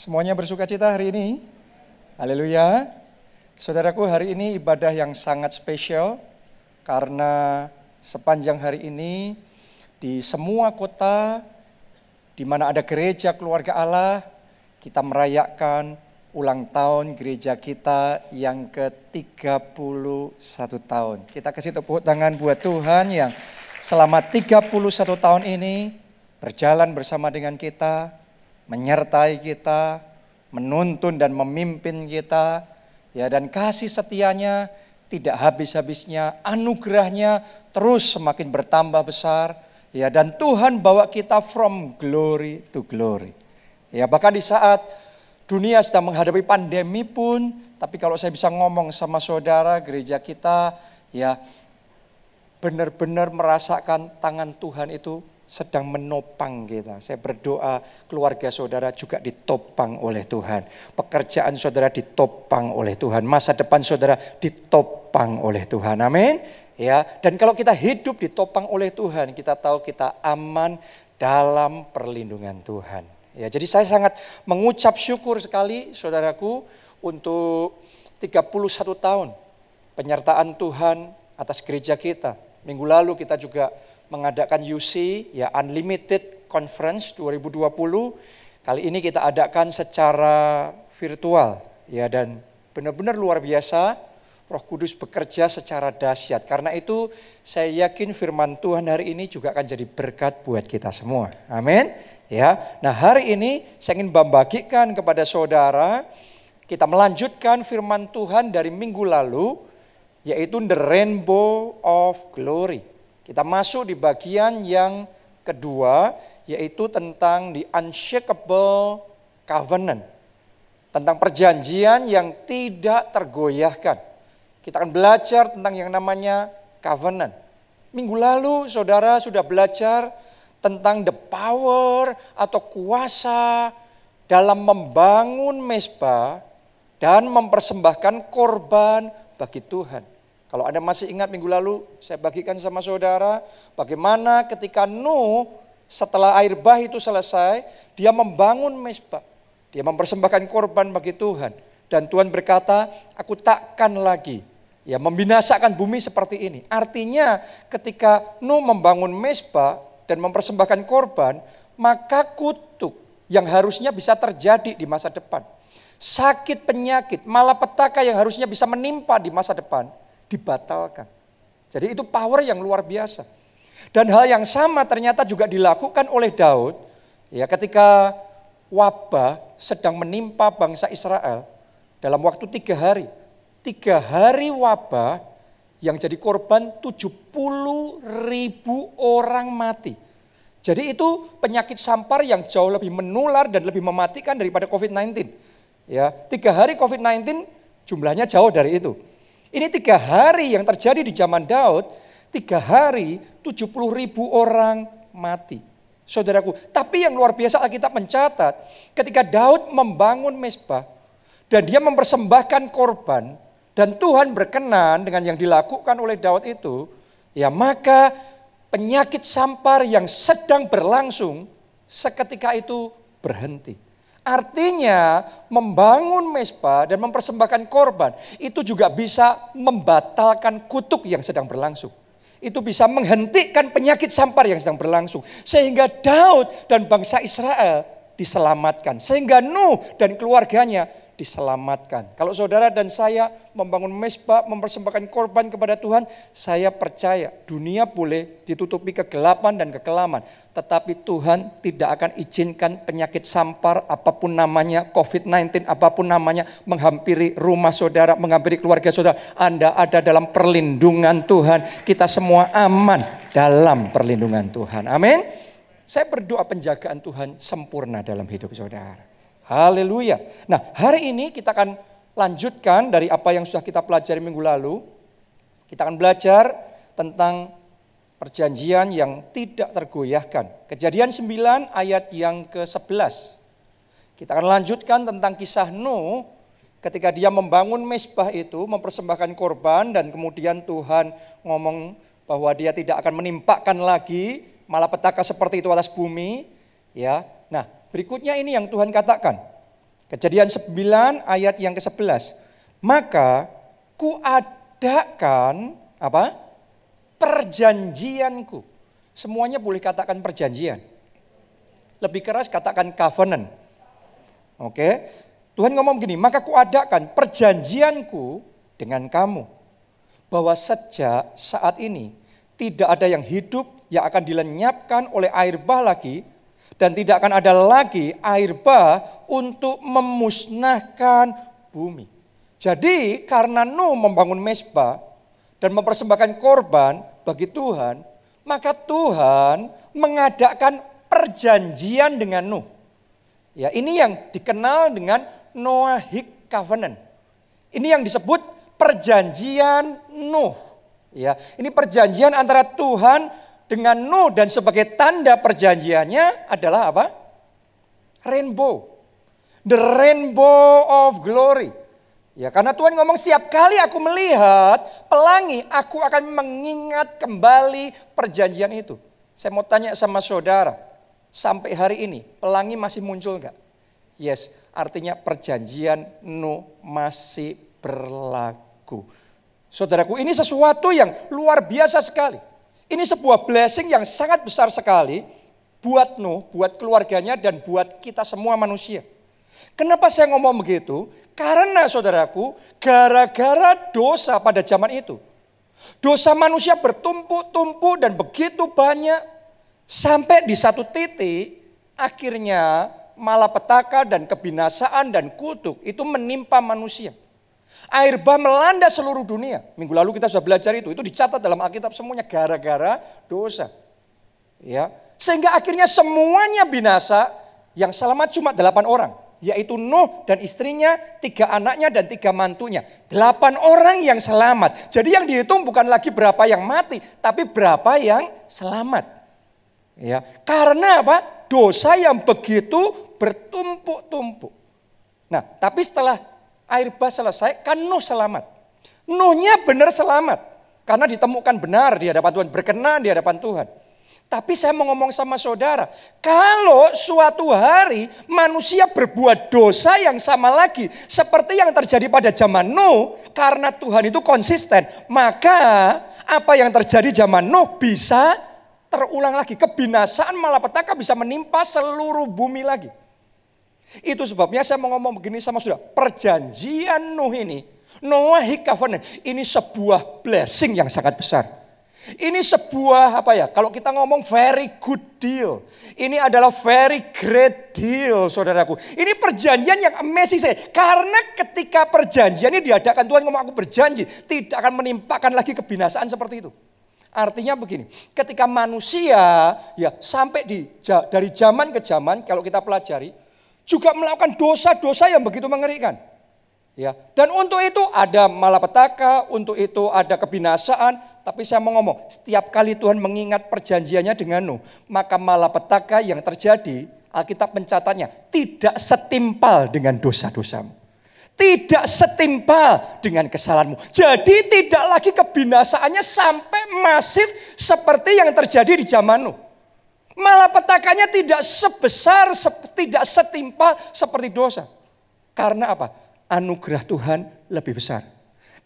Semuanya bersuka cita hari ini? Haleluya. Saudaraku, hari ini ibadah yang sangat spesial karena sepanjang hari ini di semua kota di mana ada gereja keluarga Allah, kita merayakan ulang tahun gereja kita yang ke-31 tahun. Kita kasih tepuk tangan buat Tuhan yang selama 31 tahun ini berjalan bersama dengan kita, menyertai kita, menuntun dan memimpin kita, ya dan kasih setianya tidak habis-habisnya, anugerahnya terus semakin bertambah besar, ya dan Tuhan bawa kita from glory to glory. Ya bahkan di saat dunia sedang menghadapi pandemi pun, tapi kalau saya bisa ngomong sama saudara gereja kita, ya benar-benar merasakan tangan Tuhan itu sedang menopang kita. Saya berdoa keluarga saudara juga ditopang oleh Tuhan. Pekerjaan saudara ditopang oleh Tuhan. Masa depan saudara ditopang oleh Tuhan. Amin. Ya, dan kalau kita hidup ditopang oleh Tuhan, kita tahu kita aman dalam perlindungan Tuhan. Ya, jadi saya sangat mengucap syukur sekali saudaraku untuk 31 tahun penyertaan Tuhan atas gereja kita. Minggu lalu kita juga mengadakan UC ya Unlimited Conference 2020. Kali ini kita adakan secara virtual ya dan benar-benar luar biasa. Roh Kudus bekerja secara dahsyat. Karena itu saya yakin firman Tuhan hari ini juga akan jadi berkat buat kita semua. Amin. Ya. Nah, hari ini saya ingin membagikan kepada saudara kita melanjutkan firman Tuhan dari minggu lalu yaitu the rainbow of glory. Kita masuk di bagian yang kedua, yaitu tentang the unshakable covenant. Tentang perjanjian yang tidak tergoyahkan. Kita akan belajar tentang yang namanya covenant. Minggu lalu saudara sudah belajar tentang the power atau kuasa dalam membangun mesbah dan mempersembahkan korban bagi Tuhan. Kalau Anda masih ingat minggu lalu saya bagikan sama saudara bagaimana ketika Nuh setelah air bah itu selesai, dia membangun mesbah. Dia mempersembahkan korban bagi Tuhan. Dan Tuhan berkata, aku takkan lagi ya membinasakan bumi seperti ini. Artinya ketika Nuh membangun mesbah dan mempersembahkan korban, maka kutuk yang harusnya bisa terjadi di masa depan. Sakit penyakit, malapetaka yang harusnya bisa menimpa di masa depan, dibatalkan. Jadi itu power yang luar biasa. Dan hal yang sama ternyata juga dilakukan oleh Daud ya ketika wabah sedang menimpa bangsa Israel dalam waktu tiga hari. Tiga hari wabah yang jadi korban 70 ribu orang mati. Jadi itu penyakit sampar yang jauh lebih menular dan lebih mematikan daripada COVID-19. Ya, tiga hari COVID-19 jumlahnya jauh dari itu. Ini tiga hari yang terjadi di zaman Daud, tiga hari 70 ribu orang mati. Saudaraku, tapi yang luar biasa Alkitab mencatat, ketika Daud membangun mesbah, dan dia mempersembahkan korban, dan Tuhan berkenan dengan yang dilakukan oleh Daud itu, ya maka penyakit sampar yang sedang berlangsung seketika itu berhenti. Artinya membangun mesbah dan mempersembahkan korban itu juga bisa membatalkan kutuk yang sedang berlangsung. Itu bisa menghentikan penyakit sampar yang sedang berlangsung. Sehingga Daud dan bangsa Israel diselamatkan. Sehingga Nuh dan keluarganya diselamatkan. Kalau saudara dan saya membangun mesbah, mempersembahkan korban kepada Tuhan, saya percaya dunia boleh ditutupi kegelapan dan kekelaman. Tetapi Tuhan tidak akan izinkan penyakit sampar apa pun namanya, COVID-19 apa pun namanya, menghampiri rumah saudara, menghampiri keluarga saudara. Anda ada dalam perlindungan Tuhan. Kita semua aman dalam perlindungan Tuhan. Amin. Saya berdoa penjagaan Tuhan sempurna dalam hidup saudara. Haleluya. Nah, hari ini kita akan lanjutkan dari apa yang sudah kita pelajari minggu lalu. Kita akan belajar tentang perjanjian yang tidak tergoyahkan. Kejadian 9 ayat yang ke-11. Kita akan lanjutkan tentang kisah Nuh ketika dia membangun mesbah itu, mempersembahkan korban dan kemudian Tuhan ngomong bahwa dia tidak akan menimpakan lagi malapetaka seperti itu atas bumi, ya. Nah, Berikutnya ini yang Tuhan katakan. Kejadian 9 ayat yang ke-11. Maka kuadakan apa? Perjanjianku. Semuanya boleh katakan perjanjian. Lebih keras katakan covenant. Oke. Tuhan ngomong gini, maka kuadakan perjanjianku dengan kamu. Bahwa sejak saat ini tidak ada yang hidup yang akan dilenyapkan oleh air bah lagi dan tidak akan ada lagi air bah untuk memusnahkan bumi. Jadi karena Nuh membangun mesbah dan mempersembahkan korban bagi Tuhan, maka Tuhan mengadakan perjanjian dengan Nuh. Ya, ini yang dikenal dengan Noahic Covenant. Ini yang disebut perjanjian Nuh. Ya, ini perjanjian antara Tuhan dengan Nuh dan sebagai tanda perjanjiannya adalah apa? Rainbow. The rainbow of glory. Ya, karena Tuhan ngomong setiap kali aku melihat pelangi, aku akan mengingat kembali perjanjian itu. Saya mau tanya sama saudara, sampai hari ini pelangi masih muncul enggak? Yes, artinya perjanjian Nuh masih berlaku. Saudaraku, ini sesuatu yang luar biasa sekali. Ini sebuah blessing yang sangat besar sekali buat Nuh, buat keluarganya dan buat kita semua manusia. Kenapa saya ngomong begitu? Karena saudaraku, gara-gara dosa pada zaman itu. Dosa manusia bertumpuk-tumpuk dan begitu banyak sampai di satu titik akhirnya malapetaka dan kebinasaan dan kutuk itu menimpa manusia. Air bah melanda seluruh dunia. Minggu lalu kita sudah belajar itu. Itu dicatat dalam Alkitab semuanya gara-gara dosa. Ya, sehingga akhirnya semuanya binasa. Yang selamat cuma delapan orang. Yaitu Nuh dan istrinya, tiga anaknya dan tiga mantunya. Delapan orang yang selamat. Jadi yang dihitung bukan lagi berapa yang mati. Tapi berapa yang selamat. Ya, karena apa? Dosa yang begitu bertumpuk-tumpuk. Nah, tapi setelah air bah selesai, kan Nuh selamat. Nuhnya benar selamat. Karena ditemukan benar di hadapan Tuhan, berkenan di hadapan Tuhan. Tapi saya mau ngomong sama saudara, kalau suatu hari manusia berbuat dosa yang sama lagi, seperti yang terjadi pada zaman Nuh, karena Tuhan itu konsisten, maka apa yang terjadi zaman Nuh bisa terulang lagi. Kebinasaan malapetaka bisa menimpa seluruh bumi lagi. Itu sebabnya saya mau ngomong begini sama saudara. Perjanjian Nuh ini, Noahic Covenant, ini sebuah blessing yang sangat besar. Ini sebuah apa ya? Kalau kita ngomong very good deal. Ini adalah very great deal, saudaraku. Ini perjanjian yang amazing saya. Karena ketika perjanjian ini diadakan Tuhan ngomong aku berjanji tidak akan menimpakan lagi kebinasaan seperti itu. Artinya begini, ketika manusia ya sampai di dari zaman ke zaman kalau kita pelajari juga melakukan dosa-dosa yang begitu mengerikan. Ya, dan untuk itu ada malapetaka, untuk itu ada kebinasaan, tapi saya mau ngomong, setiap kali Tuhan mengingat perjanjiannya dengan Nuh, maka malapetaka yang terjadi, Alkitab mencatatnya tidak setimpal dengan dosa-dosamu. Tidak setimpal dengan kesalahanmu. Jadi tidak lagi kebinasaannya sampai masif seperti yang terjadi di zaman Nuh. Malapetakanya tidak sebesar, tidak setimpal seperti dosa. Karena apa? Anugerah Tuhan lebih besar.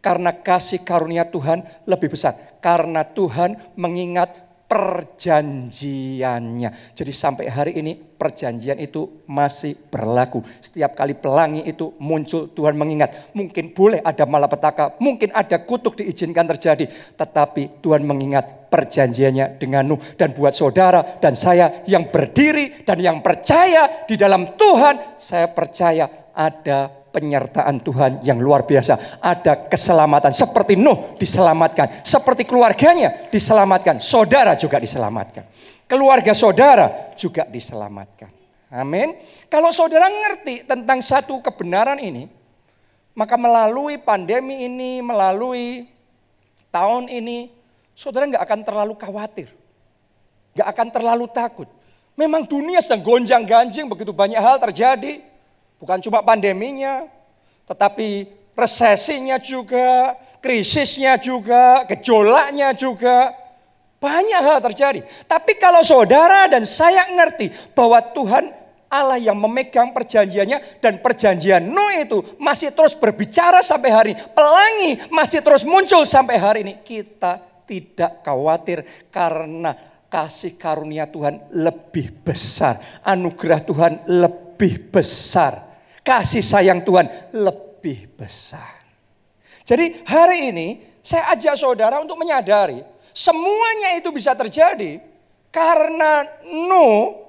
Karena kasih karunia Tuhan lebih besar. Karena Tuhan mengingat perjanjiannya. Jadi sampai hari ini perjanjian itu masih berlaku. Setiap kali pelangi itu muncul Tuhan mengingat. Mungkin boleh ada malapetaka, mungkin ada kutuk diizinkan terjadi. Tetapi Tuhan mengingat perjanjiannya dengan Nuh. Dan buat saudara dan saya yang berdiri dan yang percaya di dalam Tuhan. Saya percaya ada penyertaan Tuhan yang luar biasa. Ada keselamatan seperti Nuh diselamatkan, seperti keluarganya diselamatkan, saudara juga diselamatkan. Keluarga saudara juga diselamatkan. Amin. Kalau saudara ngerti tentang satu kebenaran ini, maka melalui pandemi ini, melalui tahun ini, saudara nggak akan terlalu khawatir. Nggak akan terlalu takut. Memang dunia sedang gonjang ganjing, begitu banyak hal terjadi. Bukan cuma pandeminya, tetapi resesinya juga, krisisnya juga, gejolaknya juga. Banyak hal terjadi. Tapi kalau saudara dan saya ngerti bahwa Tuhan Allah yang memegang perjanjiannya dan perjanjian Nuh itu masih terus berbicara sampai hari ini. Pelangi masih terus muncul sampai hari ini. Kita tidak khawatir karena kasih karunia Tuhan lebih besar. Anugerah Tuhan lebih besar. Kasih sayang Tuhan lebih besar. Jadi hari ini saya ajak saudara untuk menyadari semuanya itu bisa terjadi karena Nuh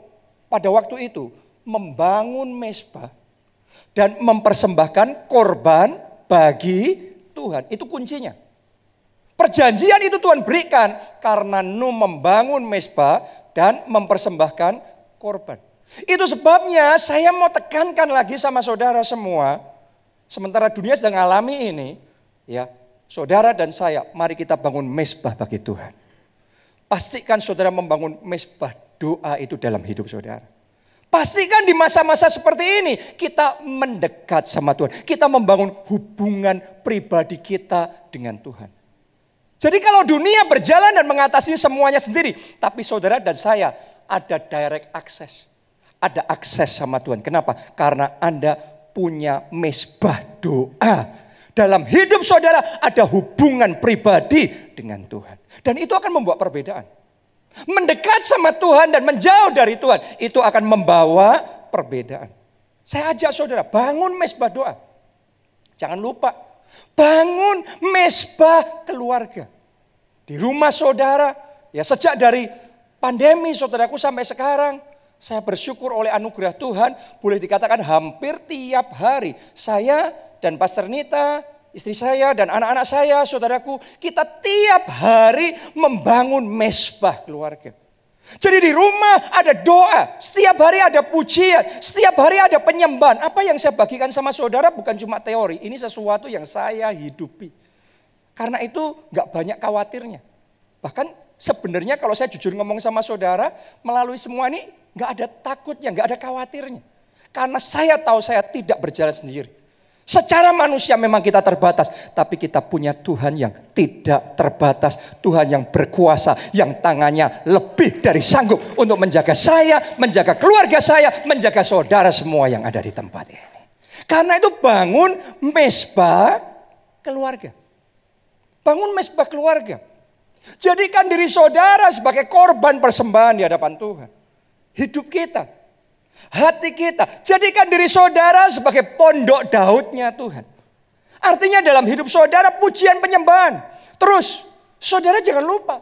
pada waktu itu membangun mesbah dan mempersembahkan korban bagi Tuhan. Itu kuncinya. Perjanjian itu Tuhan berikan karena Nuh membangun mesbah dan mempersembahkan korban. Itu sebabnya saya mau tekankan lagi sama saudara semua. Sementara dunia sedang alami ini, ya, saudara dan saya, mari kita bangun mesbah bagi Tuhan. Pastikan saudara membangun mesbah doa itu dalam hidup saudara. Pastikan di masa-masa seperti ini kita mendekat sama Tuhan. Kita membangun hubungan pribadi kita dengan Tuhan. Jadi kalau dunia berjalan dan mengatasi semuanya sendiri. Tapi saudara dan saya ada direct access. Ada akses sama Tuhan. Kenapa? Karena Anda punya mesbah doa. Dalam hidup saudara ada hubungan pribadi dengan Tuhan. Dan itu akan membuat perbedaan. Mendekat sama Tuhan dan menjauh dari Tuhan. Itu akan membawa perbedaan. Saya ajak saudara bangun mesbah doa. Jangan lupa. Bangun mesbah keluarga. Di rumah saudara. Ya sejak dari pandemi saudaraku sampai sekarang. Saya bersyukur oleh anugerah Tuhan. Boleh dikatakan hampir tiap hari. Saya dan Pastor Nita istri saya dan anak-anak saya, saudaraku, kita tiap hari membangun mesbah keluarga. Jadi di rumah ada doa, setiap hari ada pujian, setiap hari ada penyembahan. Apa yang saya bagikan sama saudara bukan cuma teori, ini sesuatu yang saya hidupi. Karena itu nggak banyak khawatirnya. Bahkan sebenarnya kalau saya jujur ngomong sama saudara, melalui semua ini nggak ada takutnya, nggak ada khawatirnya. Karena saya tahu saya tidak berjalan sendiri. Secara manusia memang kita terbatas, tapi kita punya Tuhan yang tidak terbatas, Tuhan yang berkuasa, yang tangannya lebih dari sanggup untuk menjaga saya, menjaga keluarga saya, menjaga saudara semua yang ada di tempat ini. Karena itu bangun mesbah keluarga. Bangun mesbah keluarga. Jadikan diri saudara sebagai korban persembahan di hadapan Tuhan. Hidup kita hati kita. Jadikan diri saudara sebagai pondok Daudnya Tuhan. Artinya dalam hidup saudara pujian penyembahan. Terus saudara jangan lupa.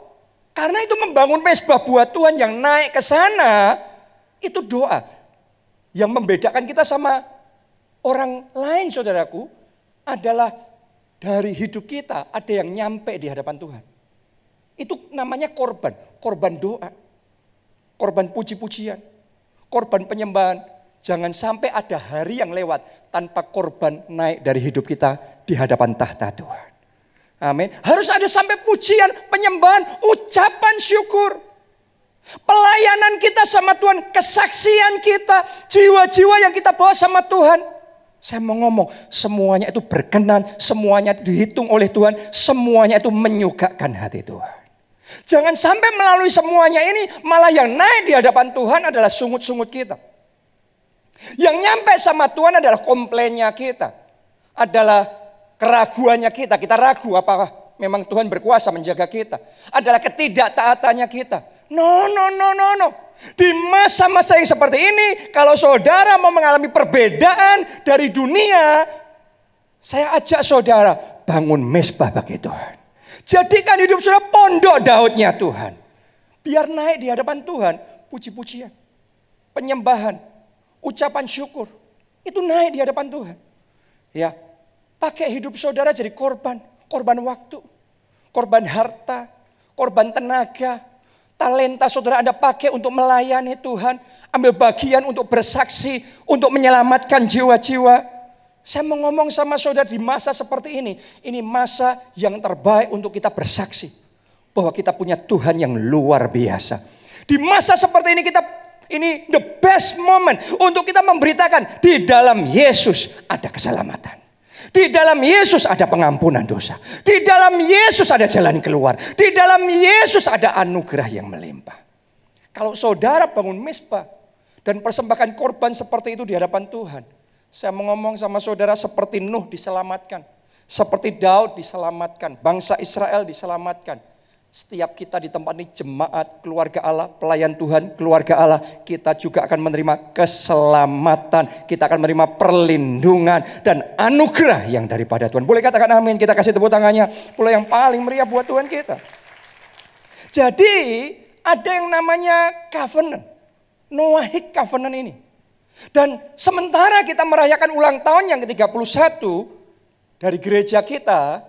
Karena itu membangun mesbah buat Tuhan yang naik ke sana. Itu doa. Yang membedakan kita sama orang lain saudaraku. Adalah dari hidup kita ada yang nyampe di hadapan Tuhan. Itu namanya korban. Korban doa. Korban puji-pujian korban penyembahan. Jangan sampai ada hari yang lewat tanpa korban naik dari hidup kita di hadapan tahta Tuhan. Amin. Harus ada sampai pujian, penyembahan, ucapan syukur. Pelayanan kita sama Tuhan, kesaksian kita, jiwa-jiwa yang kita bawa sama Tuhan. Saya mau ngomong, semuanya itu berkenan, semuanya itu dihitung oleh Tuhan, semuanya itu menyukakan hati Tuhan. Jangan sampai melalui semuanya ini malah yang naik di hadapan Tuhan adalah sungut-sungut kita. Yang nyampe sama Tuhan adalah komplainnya kita. Adalah keraguannya kita. Kita ragu apakah memang Tuhan berkuasa menjaga kita. Adalah ketidaktaatannya kita. No, no, no, no, no. Di masa-masa yang seperti ini, kalau saudara mau mengalami perbedaan dari dunia, saya ajak saudara bangun mesbah bagi Tuhan. Jadikan hidup saudara pondok Daudnya Tuhan. Biar naik di hadapan Tuhan. Puji-pujian. Penyembahan. Ucapan syukur. Itu naik di hadapan Tuhan. Ya, Pakai hidup saudara jadi korban. Korban waktu. Korban harta. Korban tenaga. Talenta saudara Anda pakai untuk melayani Tuhan. Ambil bagian untuk bersaksi. Untuk menyelamatkan jiwa-jiwa. Saya mau ngomong sama saudara di masa seperti ini. Ini masa yang terbaik untuk kita bersaksi. Bahwa kita punya Tuhan yang luar biasa. Di masa seperti ini kita ini the best moment untuk kita memberitakan di dalam Yesus ada keselamatan. Di dalam Yesus ada pengampunan dosa. Di dalam Yesus ada jalan keluar. Di dalam Yesus ada anugerah yang melimpah. Kalau saudara bangun mesbah Dan persembahkan korban seperti itu di hadapan Tuhan. Saya mau ngomong sama saudara seperti Nuh diselamatkan. Seperti Daud diselamatkan. Bangsa Israel diselamatkan setiap kita di tempat ini jemaat, keluarga Allah, pelayan Tuhan, keluarga Allah, kita juga akan menerima keselamatan, kita akan menerima perlindungan dan anugerah yang daripada Tuhan. Boleh katakan amin, kita kasih tepuk tangannya, pula yang paling meriah buat Tuhan kita. Jadi ada yang namanya covenant, Noahic covenant ini. Dan sementara kita merayakan ulang tahun yang ke-31 dari gereja kita,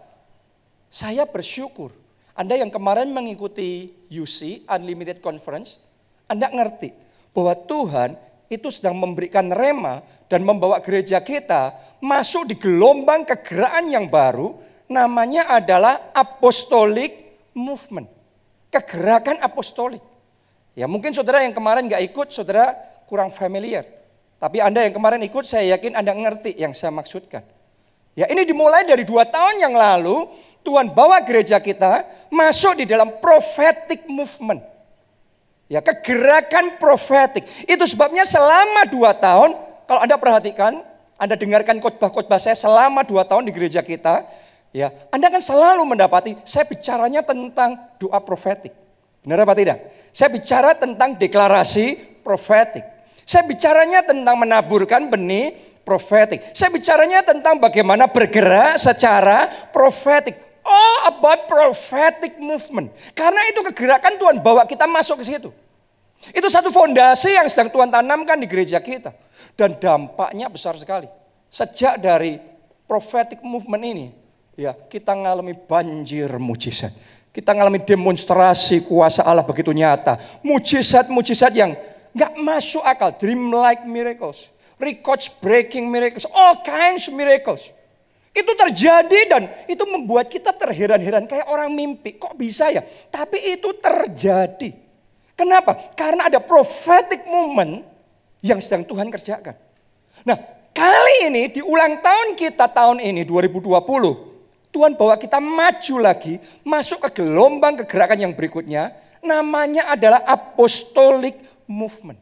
saya bersyukur anda yang kemarin mengikuti UC, Unlimited Conference, Anda ngerti bahwa Tuhan itu sedang memberikan rema dan membawa gereja kita masuk di gelombang kegerakan yang baru, namanya adalah Apostolic Movement. Kegerakan apostolik. Ya mungkin saudara yang kemarin nggak ikut, saudara kurang familiar. Tapi Anda yang kemarin ikut, saya yakin Anda ngerti yang saya maksudkan. Ya ini dimulai dari dua tahun yang lalu, Tuhan bawa gereja kita masuk di dalam prophetic movement. Ya, kegerakan prophetic. Itu sebabnya selama dua tahun, kalau Anda perhatikan, Anda dengarkan khotbah-khotbah saya selama dua tahun di gereja kita, ya, Anda akan selalu mendapati saya bicaranya tentang doa prophetic. Benar apa tidak? Saya bicara tentang deklarasi prophetic. Saya bicaranya tentang menaburkan benih prophetic. Saya bicaranya tentang bagaimana bergerak secara prophetic all about prophetic movement. Karena itu kegerakan Tuhan bawa kita masuk ke situ. Itu satu fondasi yang sedang Tuhan tanamkan di gereja kita. Dan dampaknya besar sekali. Sejak dari prophetic movement ini, ya kita mengalami banjir mujizat. Kita mengalami demonstrasi kuasa Allah begitu nyata. Mujizat-mujizat yang nggak masuk akal. Dream-like miracles. Records breaking miracles. All kinds of miracles. Itu terjadi dan itu membuat kita terheran-heran kayak orang mimpi. Kok bisa ya? Tapi itu terjadi. Kenapa? Karena ada prophetic moment yang sedang Tuhan kerjakan. Nah, kali ini di ulang tahun kita tahun ini 2020, Tuhan bawa kita maju lagi, masuk ke gelombang kegerakan yang berikutnya, namanya adalah apostolic movement.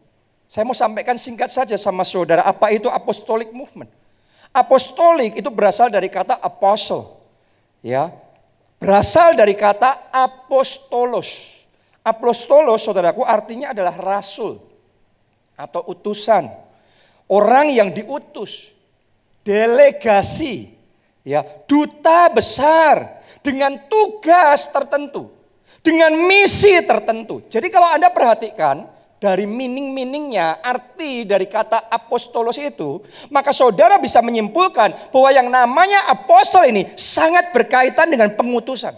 Saya mau sampaikan singkat saja sama saudara, apa itu apostolic movement? Apostolik itu berasal dari kata apostle. Ya. Berasal dari kata apostolos. Apostolos saudaraku artinya adalah rasul atau utusan. Orang yang diutus. Delegasi. Ya, duta besar dengan tugas tertentu. Dengan misi tertentu. Jadi kalau Anda perhatikan, dari mining-miningnya, arti dari kata apostolos itu, maka saudara bisa menyimpulkan bahwa yang namanya apostol ini sangat berkaitan dengan pengutusan.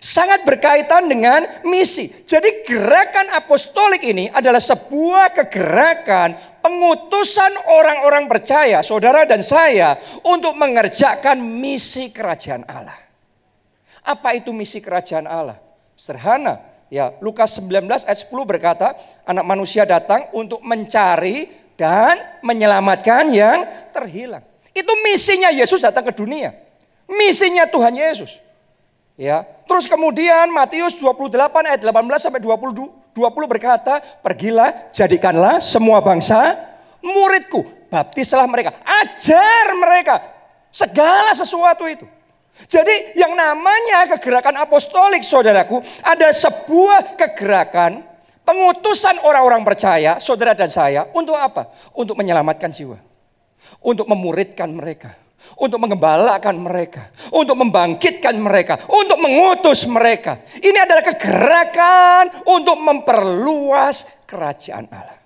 Sangat berkaitan dengan misi. Jadi gerakan apostolik ini adalah sebuah kegerakan pengutusan orang-orang percaya, saudara dan saya, untuk mengerjakan misi kerajaan Allah. Apa itu misi kerajaan Allah? Sederhana, Ya, Lukas 19 ayat 10 berkata, anak manusia datang untuk mencari dan menyelamatkan yang terhilang. Itu misinya Yesus datang ke dunia. Misinya Tuhan Yesus. Ya, terus kemudian Matius 28 ayat 18 sampai 20 20 berkata, "Pergilah, jadikanlah semua bangsa muridku, baptislah mereka, ajar mereka segala sesuatu itu." Jadi yang namanya kegerakan apostolik saudaraku ada sebuah kegerakan pengutusan orang-orang percaya, saudara dan saya untuk apa? Untuk menyelamatkan jiwa. Untuk memuridkan mereka. Untuk mengembalakan mereka. Untuk membangkitkan mereka. Untuk mengutus mereka. Ini adalah kegerakan untuk memperluas kerajaan Allah.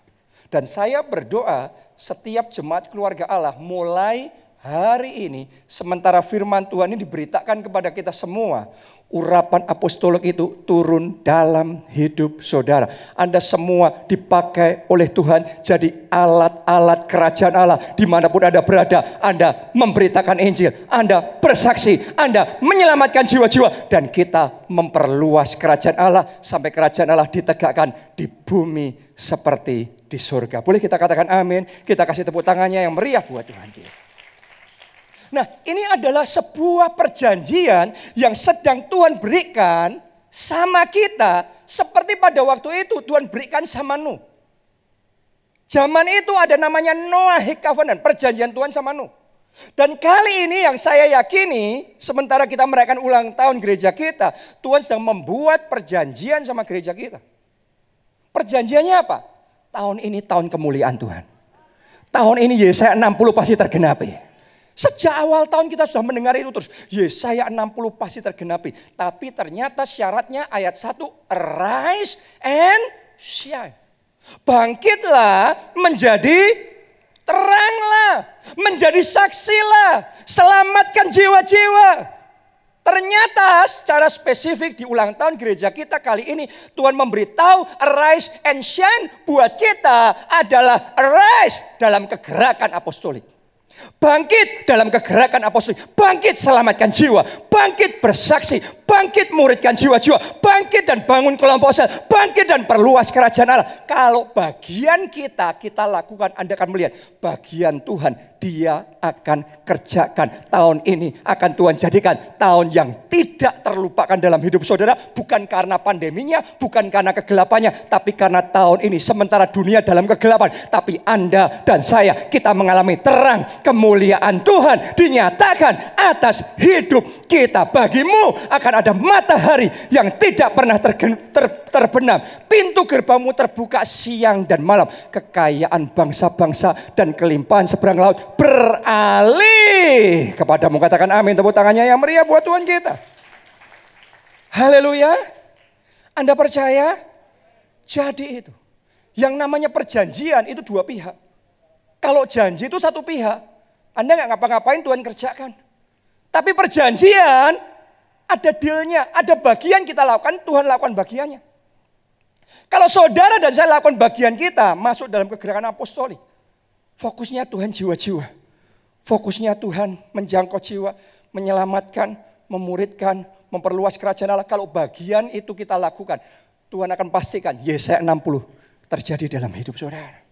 Dan saya berdoa setiap jemaat keluarga Allah mulai hari ini sementara firman Tuhan ini diberitakan kepada kita semua, urapan apostolok itu turun dalam hidup saudara. Anda semua dipakai oleh Tuhan jadi alat-alat kerajaan Allah. Di mana pun Anda berada, Anda memberitakan Injil. Anda bersaksi, Anda menyelamatkan jiwa-jiwa. Dan kita memperluas kerajaan Allah sampai kerajaan Allah ditegakkan di bumi seperti di surga. Boleh kita katakan amin? Kita kasih tepuk tangannya yang meriah buat Tuhan kita. Nah, ini adalah sebuah perjanjian yang sedang Tuhan berikan sama kita seperti pada waktu itu Tuhan berikan sama Nuh. Zaman itu ada namanya Noahic Covenant, perjanjian Tuhan sama Nuh. Dan kali ini yang saya yakini, sementara kita merayakan ulang tahun gereja kita, Tuhan sedang membuat perjanjian sama gereja kita. Perjanjiannya apa? Tahun ini tahun kemuliaan Tuhan. Tahun ini Yesaya 60 pasti tergenapi. Sejak awal tahun kita sudah mendengar itu terus. Yesaya 60 pasti tergenapi. Tapi ternyata syaratnya ayat 1. Arise and shine. Bangkitlah menjadi teranglah. Menjadi saksilah. Selamatkan jiwa-jiwa. Ternyata secara spesifik di ulang tahun gereja kita kali ini Tuhan memberitahu arise and shine buat kita adalah arise dalam kegerakan apostolik. Bangkit dalam kegerakan apostolik. Bangkit selamatkan jiwa. Bangkit bersaksi. Bangkit muridkan jiwa-jiwa. Bangkit dan bangun kelompok sel. Bangkit dan perluas kerajaan Allah. Kalau bagian kita, kita lakukan. Anda akan melihat bagian Tuhan. Dia akan kerjakan. Tahun ini akan Tuhan jadikan tahun yang tidak terlupakan dalam hidup saudara. Bukan karena pandeminya, bukan karena kegelapannya. Tapi karena tahun ini sementara dunia dalam kegelapan. Tapi Anda dan saya, kita mengalami terang kemuliaan Tuhan dinyatakan atas hidup kita. Bagimu akan ada matahari yang tidak pernah tergen, ter, terbenam. Pintu gerbangmu terbuka siang dan malam. Kekayaan bangsa-bangsa dan kelimpahan seberang laut beralih kepadamu. Katakan amin. Tepuk tangannya yang meriah buat Tuhan kita. Haleluya. Anda percaya? Jadi itu. Yang namanya perjanjian itu dua pihak. Kalau janji itu satu pihak. Anda nggak ngapa-ngapain Tuhan kerjakan. Tapi perjanjian ada dealnya, ada bagian kita lakukan, Tuhan lakukan bagiannya. Kalau saudara dan saya lakukan bagian kita, masuk dalam kegerakan apostolik. Fokusnya Tuhan jiwa-jiwa. Fokusnya Tuhan menjangkau jiwa, menyelamatkan, memuridkan, memperluas kerajaan Allah. Kalau bagian itu kita lakukan, Tuhan akan pastikan Yesaya 60 terjadi dalam hidup saudara.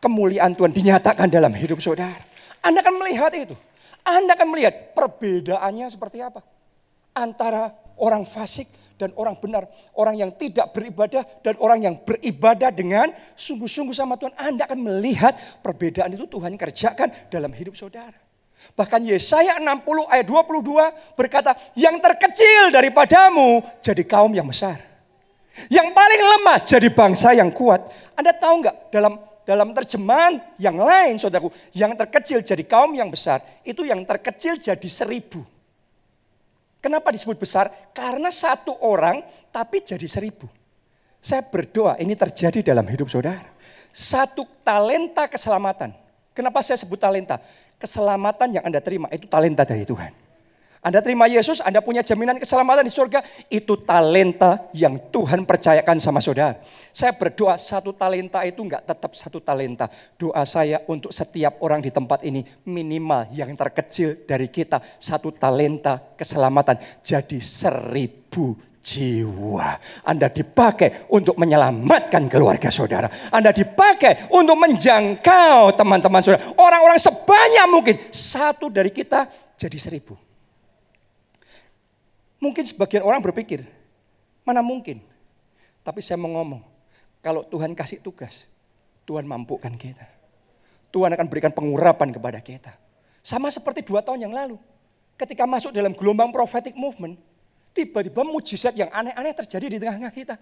Kemuliaan Tuhan dinyatakan dalam hidup saudara. Anda akan melihat itu. Anda akan melihat perbedaannya seperti apa. Antara orang fasik dan orang benar. Orang yang tidak beribadah dan orang yang beribadah dengan sungguh-sungguh sama Tuhan. Anda akan melihat perbedaan itu Tuhan kerjakan dalam hidup saudara. Bahkan Yesaya 60 ayat 22 berkata, yang terkecil daripadamu jadi kaum yang besar. Yang paling lemah jadi bangsa yang kuat. Anda tahu nggak dalam dalam terjemahan yang lain, saudaraku, yang terkecil jadi kaum yang besar, itu yang terkecil jadi seribu. Kenapa disebut besar? Karena satu orang tapi jadi seribu. Saya berdoa ini terjadi dalam hidup saudara. Satu talenta keselamatan. Kenapa saya sebut talenta? Keselamatan yang Anda terima itu talenta dari Tuhan. Anda terima Yesus, Anda punya jaminan keselamatan di surga. Itu talenta yang Tuhan percayakan sama saudara. Saya berdoa satu talenta itu enggak tetap satu talenta. Doa saya untuk setiap orang di tempat ini minimal yang terkecil dari kita. Satu talenta keselamatan jadi seribu jiwa. Anda dipakai untuk menyelamatkan keluarga saudara. Anda dipakai untuk menjangkau teman-teman saudara. Orang-orang sebanyak mungkin. Satu dari kita jadi seribu. Mungkin sebagian orang berpikir, mana mungkin. Tapi saya mau ngomong, kalau Tuhan kasih tugas, Tuhan mampukan kita. Tuhan akan berikan pengurapan kepada kita. Sama seperti dua tahun yang lalu. Ketika masuk dalam gelombang prophetic movement, tiba-tiba mujizat yang aneh-aneh terjadi di tengah-tengah kita.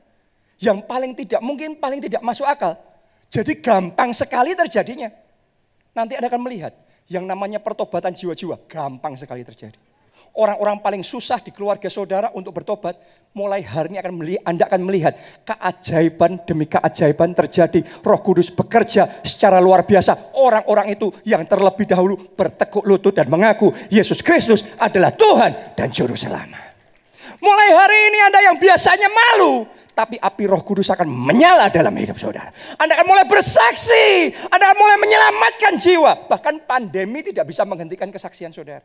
Yang paling tidak mungkin, paling tidak masuk akal. Jadi gampang sekali terjadinya. Nanti Anda akan melihat, yang namanya pertobatan jiwa-jiwa gampang sekali terjadi orang-orang paling susah di keluarga saudara untuk bertobat, mulai hari ini akan melihat, Anda akan melihat keajaiban demi keajaiban terjadi. Roh Kudus bekerja secara luar biasa. Orang-orang itu yang terlebih dahulu bertekuk lutut dan mengaku Yesus Kristus adalah Tuhan dan Juru Selamat. Mulai hari ini Anda yang biasanya malu, tapi api roh kudus akan menyala dalam hidup saudara. Anda akan mulai bersaksi, Anda akan mulai menyelamatkan jiwa. Bahkan pandemi tidak bisa menghentikan kesaksian saudara.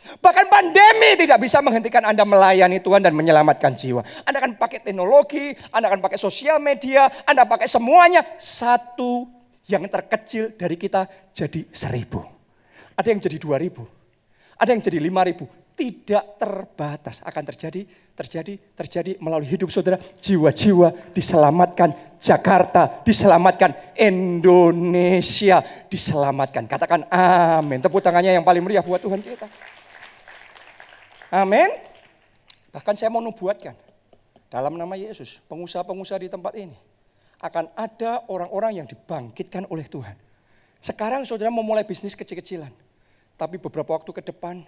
Bahkan pandemi tidak bisa menghentikan Anda melayani Tuhan dan menyelamatkan jiwa. Anda akan pakai teknologi, Anda akan pakai sosial media, Anda pakai semuanya. Satu yang terkecil dari kita jadi seribu. Ada yang jadi dua ribu. Ada yang jadi lima ribu. tidak terbatas akan terjadi, terjadi, terjadi melalui hidup saudara. Jiwa-jiwa diselamatkan, Jakarta diselamatkan, Indonesia diselamatkan. Katakan amin. Tepuk tangannya yang paling meriah buat Tuhan kita. Amin. Bahkan saya mau nubuatkan dalam nama Yesus, pengusaha-pengusaha di tempat ini akan ada orang-orang yang dibangkitkan oleh Tuhan. Sekarang saudara mau mulai bisnis kecil-kecilan. Tapi beberapa waktu ke depan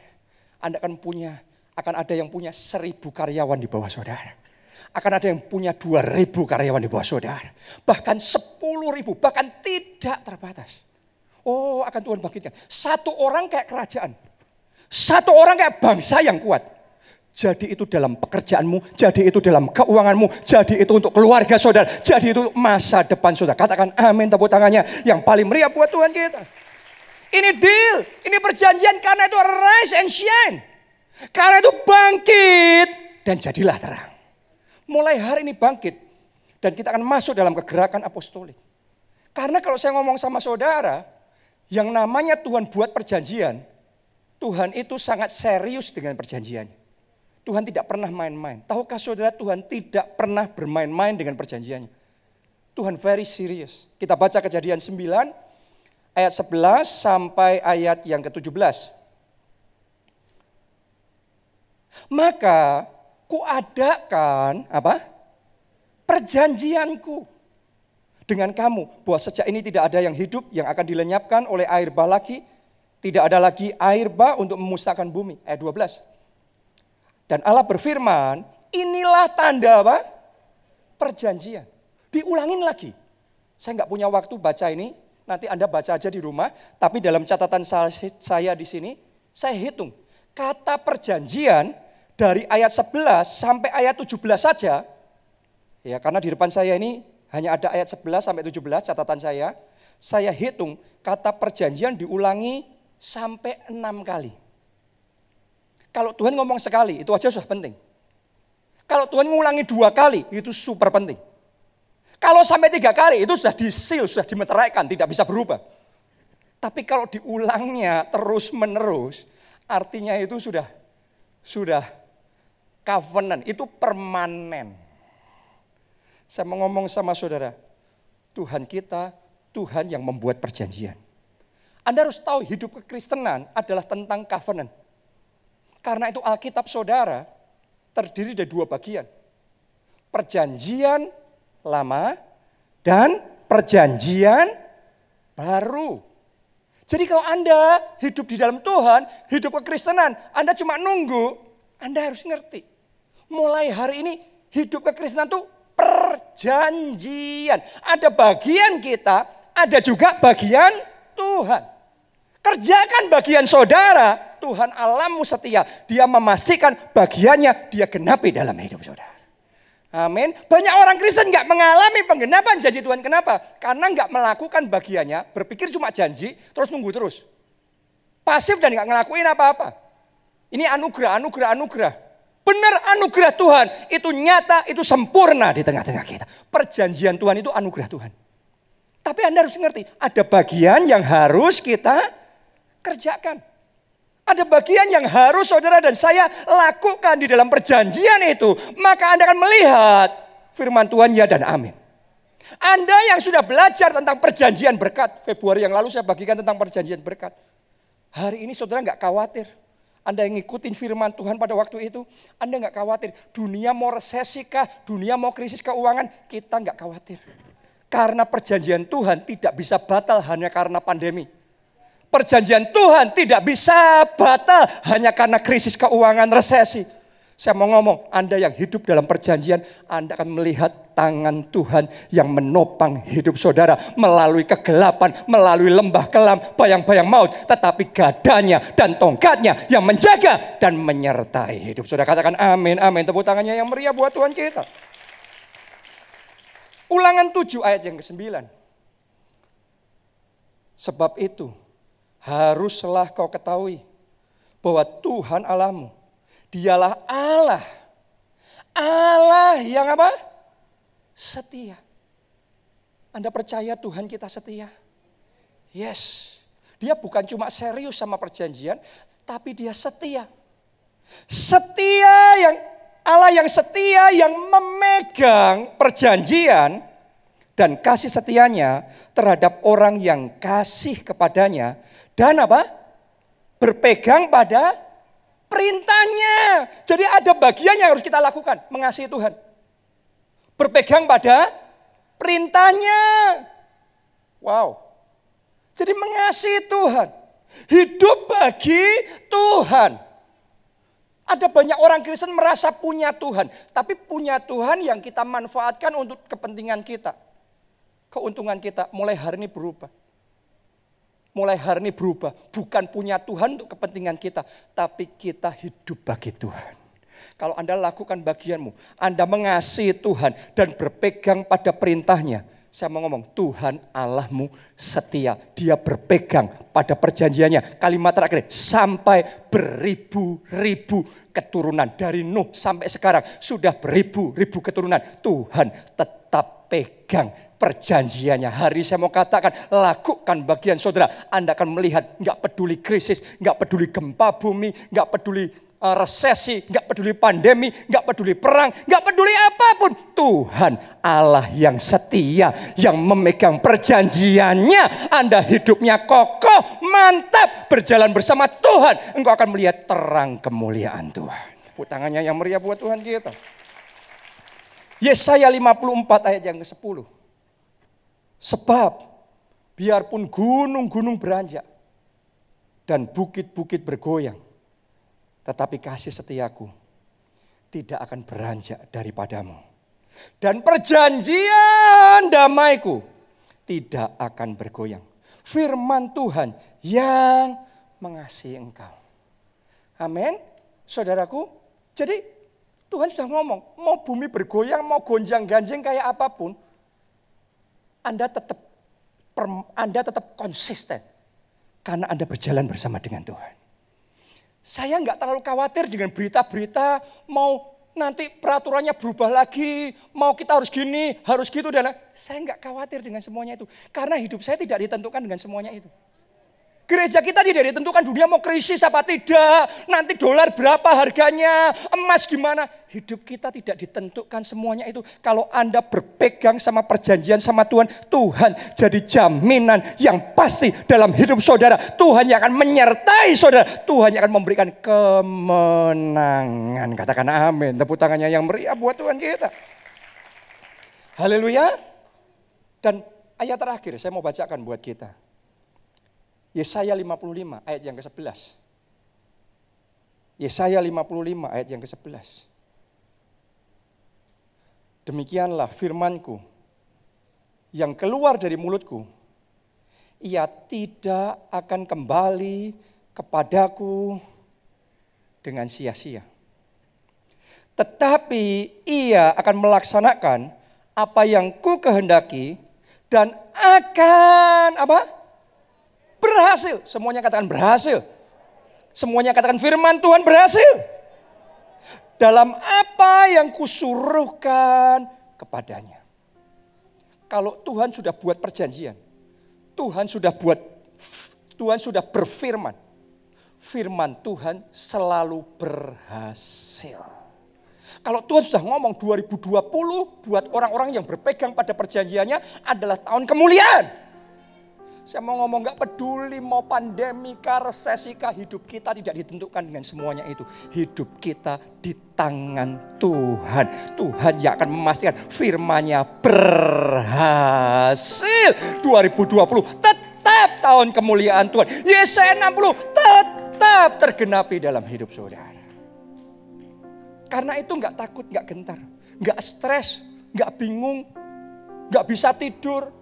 anda akan punya, akan ada yang punya seribu karyawan di bawah saudara. Akan ada yang punya dua ribu karyawan di bawah saudara. Bahkan sepuluh ribu, bahkan tidak terbatas. Oh akan Tuhan bangkitkan. Satu orang kayak kerajaan. Satu orang kayak bangsa yang kuat. Jadi itu dalam pekerjaanmu, jadi itu dalam keuanganmu, jadi itu untuk keluarga saudara, jadi itu masa depan saudara. Katakan amin tepuk tangannya yang paling meriah buat Tuhan kita. Ini deal, ini perjanjian karena itu rise and shine. Karena itu bangkit dan jadilah terang. Mulai hari ini bangkit dan kita akan masuk dalam kegerakan apostolik. Karena kalau saya ngomong sama saudara, yang namanya Tuhan buat perjanjian, Tuhan itu sangat serius dengan perjanjiannya. Tuhan tidak pernah main-main. Tahukah saudara Tuhan tidak pernah bermain-main dengan perjanjiannya. Tuhan very serious. Kita baca kejadian 9 ayat 11 sampai ayat yang ke-17. Maka kuadakan apa? Perjanjianku dengan kamu bahwa sejak ini tidak ada yang hidup yang akan dilenyapkan oleh air bah lagi, tidak ada lagi air bah untuk memusnahkan bumi. Ayat 12. Dan Allah berfirman, inilah tanda apa? Perjanjian. Diulangin lagi. Saya nggak punya waktu baca ini, Nanti Anda baca aja di rumah, tapi dalam catatan saya di sini, saya hitung. Kata perjanjian dari ayat 11 sampai ayat 17 saja, ya karena di depan saya ini hanya ada ayat 11 sampai 17 catatan saya, saya hitung kata perjanjian diulangi sampai enam kali. Kalau Tuhan ngomong sekali, itu aja sudah penting. Kalau Tuhan ngulangi dua kali, itu super penting. Kalau sampai tiga kali itu sudah disil, sudah dimeteraikan, tidak bisa berubah. Tapi kalau diulangnya terus menerus, artinya itu sudah sudah covenant, itu permanen. Saya mau ngomong sama saudara, Tuhan kita, Tuhan yang membuat perjanjian. Anda harus tahu hidup kekristenan adalah tentang covenant. Karena itu Alkitab saudara terdiri dari dua bagian. Perjanjian lama dan perjanjian baru. Jadi kalau Anda hidup di dalam Tuhan, hidup kekristenan, Anda cuma nunggu, Anda harus ngerti. Mulai hari ini hidup kekristenan itu perjanjian. Ada bagian kita, ada juga bagian Tuhan. Kerjakan bagian saudara, Tuhan alammu setia. Dia memastikan bagiannya dia genapi dalam hidup saudara. Amin. Banyak orang Kristen nggak mengalami penggenapan janji Tuhan. Kenapa? Karena nggak melakukan bagiannya, berpikir cuma janji, terus nunggu terus. Pasif dan nggak ngelakuin apa-apa. Ini anugerah, anugerah, anugerah. Benar anugerah Tuhan, itu nyata, itu sempurna di tengah-tengah kita. Perjanjian Tuhan itu anugerah Tuhan. Tapi Anda harus ngerti, ada bagian yang harus kita kerjakan. Ada bagian yang harus saudara dan saya lakukan di dalam perjanjian itu. Maka Anda akan melihat firman Tuhan ya dan amin. Anda yang sudah belajar tentang perjanjian berkat. Februari yang lalu saya bagikan tentang perjanjian berkat. Hari ini saudara nggak khawatir. Anda yang ngikutin firman Tuhan pada waktu itu, Anda nggak khawatir. Dunia mau resesi kah, dunia mau krisis keuangan, kita nggak khawatir. Karena perjanjian Tuhan tidak bisa batal hanya karena pandemi perjanjian Tuhan tidak bisa batal hanya karena krisis keuangan resesi. Saya mau ngomong, Anda yang hidup dalam perjanjian, Anda akan melihat tangan Tuhan yang menopang hidup saudara melalui kegelapan, melalui lembah kelam, bayang-bayang maut. Tetapi gadanya dan tongkatnya yang menjaga dan menyertai hidup saudara. Katakan amin, amin. Tepuk tangannya yang meriah buat Tuhan kita. Ulangan 7 ayat yang ke-9. Sebab itu, haruslah kau ketahui bahwa Tuhan Allahmu, dialah Allah. Allah yang apa? Setia. Anda percaya Tuhan kita setia? Yes. Dia bukan cuma serius sama perjanjian, tapi dia setia. Setia yang Allah yang setia yang memegang perjanjian dan kasih setianya terhadap orang yang kasih kepadanya dan apa? Berpegang pada perintahnya. Jadi ada bagian yang harus kita lakukan, mengasihi Tuhan. Berpegang pada perintahnya. Wow. Jadi mengasihi Tuhan. Hidup bagi Tuhan. Ada banyak orang Kristen merasa punya Tuhan. Tapi punya Tuhan yang kita manfaatkan untuk kepentingan kita keuntungan kita mulai hari ini berubah. Mulai hari ini berubah. Bukan punya Tuhan untuk kepentingan kita. Tapi kita hidup bagi Tuhan. Kalau Anda lakukan bagianmu. Anda mengasihi Tuhan dan berpegang pada perintahnya. Saya mau ngomong, Tuhan Allahmu setia. Dia berpegang pada perjanjiannya. Kalimat terakhir, sampai beribu-ribu keturunan. Dari Nuh sampai sekarang sudah beribu-ribu keturunan. Tuhan tetap pegang perjanjiannya. Hari saya mau katakan, lakukan bagian saudara. Anda akan melihat nggak peduli krisis, nggak peduli gempa bumi, nggak peduli uh, resesi, nggak peduli pandemi, nggak peduli perang, nggak peduli apa pun. Tuhan Allah yang setia, yang memegang perjanjiannya. Anda hidupnya kokoh, mantap, berjalan bersama Tuhan. Engkau akan melihat terang kemuliaan Tuhan. Tepuk tangannya yang meriah buat Tuhan kita. Yesaya 54 ayat yang ke-10. Sebab biarpun gunung-gunung beranjak dan bukit-bukit bergoyang, tetapi kasih setiaku tidak akan beranjak daripadamu. Dan perjanjian damaiku tidak akan bergoyang. Firman Tuhan yang mengasihi engkau. Amin. Saudaraku, jadi Tuhan sudah ngomong, mau bumi bergoyang, mau gonjang-ganjing kayak apa pun, anda tetap Anda tetap konsisten karena Anda berjalan bersama dengan Tuhan. Saya nggak terlalu khawatir dengan berita-berita mau nanti peraturannya berubah lagi, mau kita harus gini, harus gitu dan saya nggak khawatir dengan semuanya itu karena hidup saya tidak ditentukan dengan semuanya itu. Gereja kita tidak ditentukan dunia mau krisis apa tidak. Nanti dolar berapa harganya, emas gimana. Hidup kita tidak ditentukan semuanya itu. Kalau Anda berpegang sama perjanjian sama Tuhan, Tuhan jadi jaminan yang pasti dalam hidup saudara. Tuhan yang akan menyertai saudara. Tuhan yang akan memberikan kemenangan. Katakan amin. Tepuk tangannya yang meriah buat Tuhan kita. Haleluya. Dan ayat terakhir saya mau bacakan buat kita. Yesaya 55 ayat yang ke-11. Yesaya 55 ayat yang ke-11. Demikianlah firmanku yang keluar dari mulutku. Ia tidak akan kembali kepadaku dengan sia-sia. Tetapi ia akan melaksanakan apa yang ku kehendaki dan akan apa? Berhasil. Semuanya katakan berhasil. Semuanya katakan firman Tuhan berhasil. Dalam apa yang kusuruhkan kepadanya. Kalau Tuhan sudah buat perjanjian. Tuhan sudah buat, Tuhan sudah berfirman. Firman Tuhan selalu berhasil. Kalau Tuhan sudah ngomong 2020 buat orang-orang yang berpegang pada perjanjiannya adalah tahun kemuliaan. Saya mau ngomong gak peduli mau pandemi kah, resesi kah, hidup kita tidak ditentukan dengan semuanya itu. Hidup kita di tangan Tuhan. Tuhan yang akan memastikan firmanya berhasil. 2020 tetap tahun kemuliaan Tuhan. Yesaya 60 tetap tergenapi dalam hidup saudara. Karena itu gak takut, gak gentar. Gak stres, gak bingung, gak bisa tidur,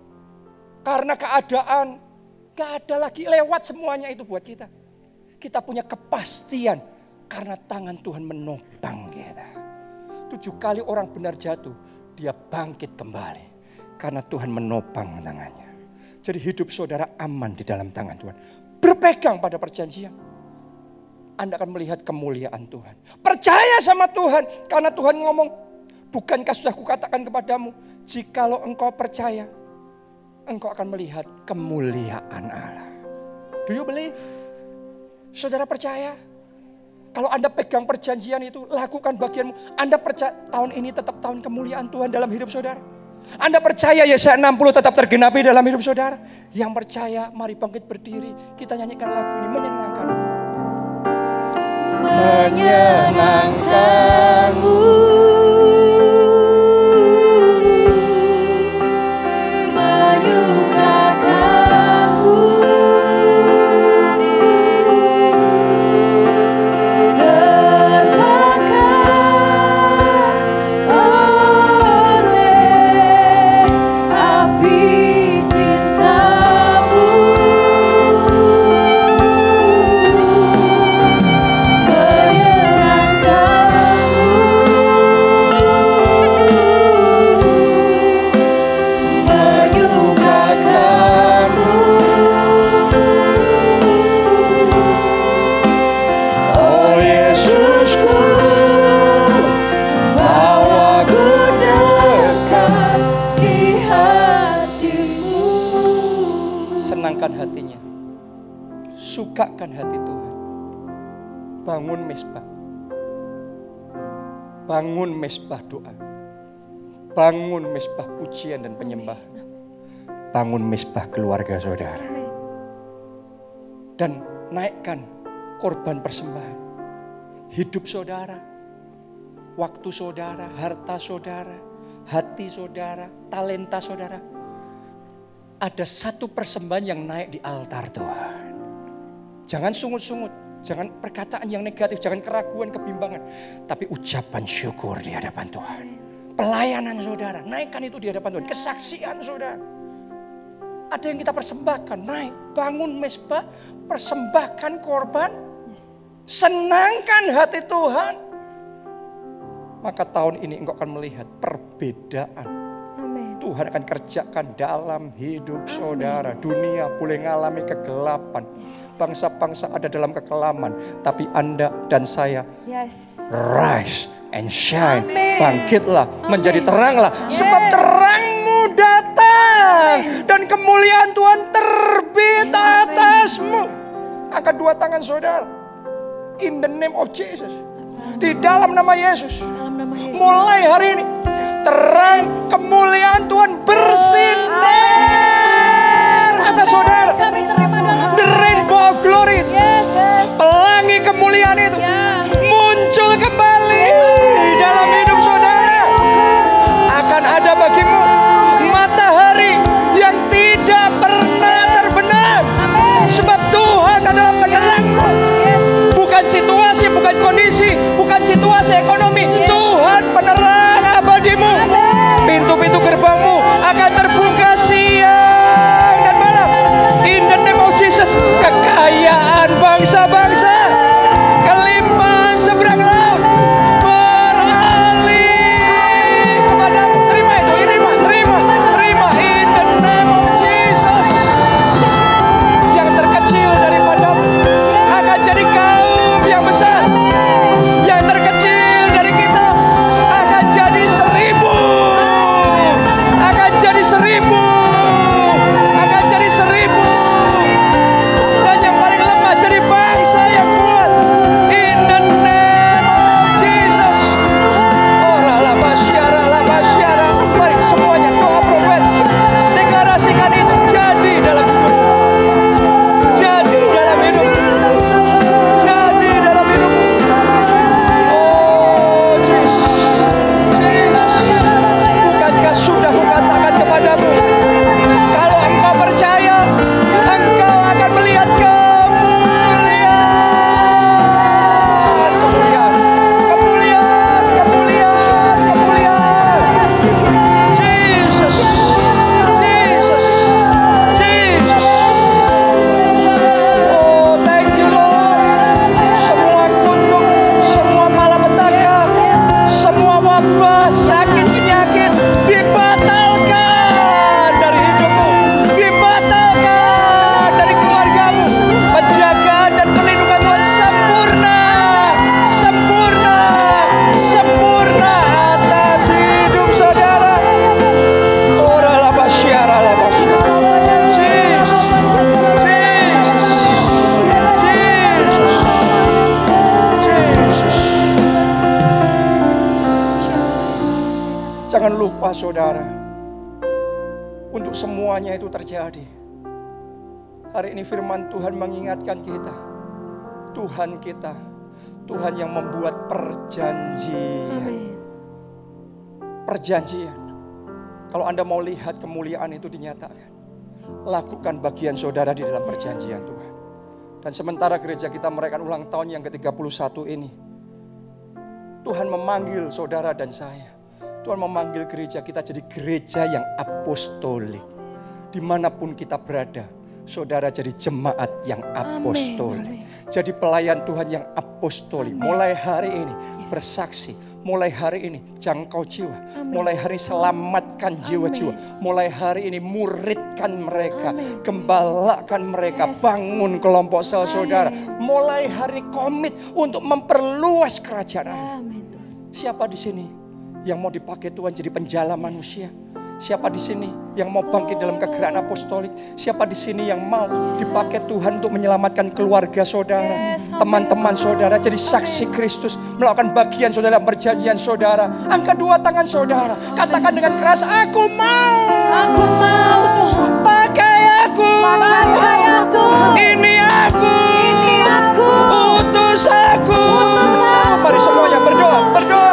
karena keadaan gak ada lagi lewat semuanya itu buat kita. Kita punya kepastian karena tangan Tuhan menopang kita. Tujuh kali orang benar jatuh, dia bangkit kembali. Karena Tuhan menopang tangannya. Jadi hidup saudara aman di dalam tangan Tuhan. Berpegang pada perjanjian. Anda akan melihat kemuliaan Tuhan. Percaya sama Tuhan. Karena Tuhan ngomong, bukankah sudah kukatakan kepadamu, jikalau engkau percaya, engkau akan melihat kemuliaan Allah. Do you believe? Saudara percaya? Kalau Anda pegang perjanjian itu, lakukan bagianmu. Anda percaya tahun ini tetap tahun kemuliaan Tuhan dalam hidup saudara. Anda percaya Yesaya 60 tetap tergenapi dalam hidup saudara. Yang percaya, mari bangkit berdiri. Kita nyanyikan lagu ini menyenangkan. Menyenangkanmu. Bangun mesbah doa. Bangun mesbah pujian dan penyembahan. Bangun mesbah keluarga saudara. Dan naikkan korban persembahan. Hidup saudara, waktu saudara, harta saudara, hati saudara, talenta saudara. Ada satu persembahan yang naik di altar Tuhan. Jangan sungut-sungut, jangan perkataan yang negatif, jangan keraguan, kebimbangan. Tapi ucapan syukur di hadapan Tuhan. Pelayanan saudara, naikkan itu di hadapan Tuhan. Kesaksian saudara. Ada yang kita persembahkan, naik. Bangun mesbah, persembahkan korban. Senangkan hati Tuhan. Maka tahun ini engkau akan melihat perbedaan Tuhan akan kerjakan dalam hidup saudara. Dunia boleh mengalami kegelapan. Bangsa-bangsa ada dalam kekelaman. Tapi Anda dan saya yes. rise and shine. Amen. Bangkitlah, Amen. menjadi teranglah. Yes. Sebab terangmu datang. Yes. Dan kemuliaan Tuhan terbit yes. atasmu. Angkat dua tangan saudara. In the name of Jesus. Di dalam nama Yesus. Dalam nama Yesus. Mulai hari ini terang kemuliaan Tuhan bersinar atas saudara. The rainbow of glory. Pelangi kemuliaan itu muncul kembali dalam hidup saudara. Akan ada bagimu matahari yang tidak pernah terbenam. Sebab Tuhan adalah penerangmu. Bukan situasi, bukan kondisi, bukan situasi ekonomi. Tuhan penerang Hari ini firman Tuhan mengingatkan kita. Tuhan kita. Tuhan yang membuat perjanjian. Amin. Perjanjian. Kalau Anda mau lihat kemuliaan itu dinyatakan. Lakukan bagian saudara di dalam perjanjian Tuhan. Dan sementara gereja kita merayakan ulang tahun yang ke-31 ini. Tuhan memanggil saudara dan saya. Tuhan memanggil gereja kita jadi gereja yang apostolik. Di mana pun kita berada, saudara jadi jemaat yang apostolik. Jadi pelayan Tuhan yang apostolik. Mulai hari ini bersaksi, mulai hari ini jangkau jiwa, mulai hari ini selamatkan jiwa-jiwa, mulai hari ini muridkan mereka, gembalakan mereka, bangun kelompok sel saudara, mulai hari komit untuk memperluas kerajaan. Tuhan. Siapa di sini yang mau dipakai Tuhan jadi penjala manusia? Siapa di sini yang mau bangkit dalam kegerakan apostolik? Siapa di sini yang mau dipakai Tuhan untuk menyelamatkan keluarga saudara, teman-teman saudara, jadi saksi Kristus, melakukan bagian saudara perjanjian saudara. Angkat dua tangan saudara, katakan dengan keras, aku mau. Aku mau Tuhan. Pakai aku. Pakai aku. Ini aku. Ini aku. Utus aku. Utus aku. Mari semuanya berdoa, berdoa,